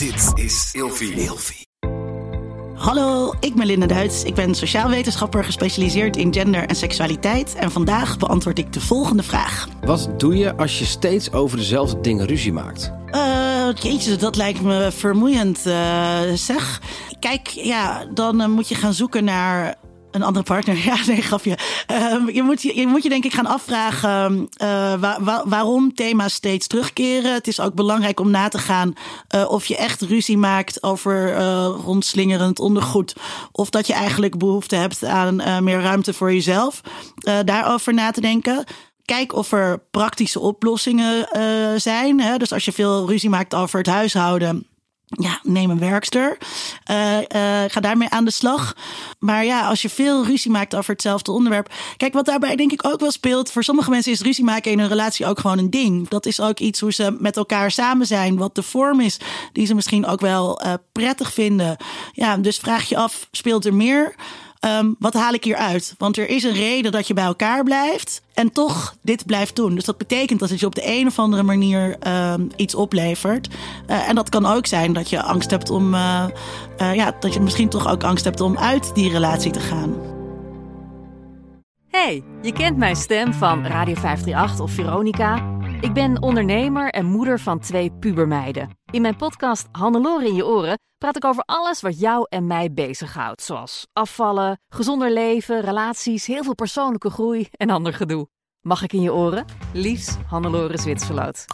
Dit is Ilfie. Ilfie. Hallo, ik ben Linda Duits. Ik ben sociaal wetenschapper gespecialiseerd in gender en seksualiteit. En vandaag beantwoord ik de volgende vraag. Wat doe je als je steeds over dezelfde dingen ruzie maakt? Uh, jeetje, dat lijkt me vermoeiend, uh, zeg. Kijk, ja, dan uh, moet je gaan zoeken naar een andere partner. Ja, nee, grapje. Uh, je, moet, je, moet je denk ik gaan afvragen wa wa waarom thema's steeds terugkeren. Het is ook belangrijk om na te gaan uh, of je echt ruzie maakt over rondslingerend ondergoed. Of dat je eigenlijk behoefte hebt aan meer ruimte voor jezelf. daarover na te denken. Kijk of er praktische oplossingen zijn. Hè? Dus als je veel ruzie maakt over het huishouden ja, neem een werkster. Uh, uh, ga daarmee aan de slag. Maar ja, als je veel ruzie maakt over hetzelfde onderwerp. Kijk, wat daarbij denk ik ook wel speelt. Voor sommige mensen is ruzie maken in een relatie ook gewoon een ding. Dat is ook iets hoe ze met elkaar samen zijn. Wat de vorm is die ze misschien ook wel uh, prettig vinden. Ja, dus vraag je af, speelt er meer? Um, wat haal ik hier uit? Want er is een reden dat je bij elkaar blijft en toch dit blijft doen. Dus dat betekent dat het je op de een of andere manier um, iets oplevert. Uh, en dat kan ook zijn dat je angst hebt om, uh, uh, ja, dat je misschien toch ook angst hebt om uit die relatie te gaan. Hey, je kent mijn stem van Radio 538 of Veronica. Ik ben ondernemer en moeder van twee pubermeiden. In mijn podcast Hannelore in je oren praat ik over alles wat jou en mij bezighoudt. Zoals afvallen, gezonder leven, relaties, heel veel persoonlijke groei en ander gedoe. Mag ik in je oren? Liefs, Hannelore Zwitserloot.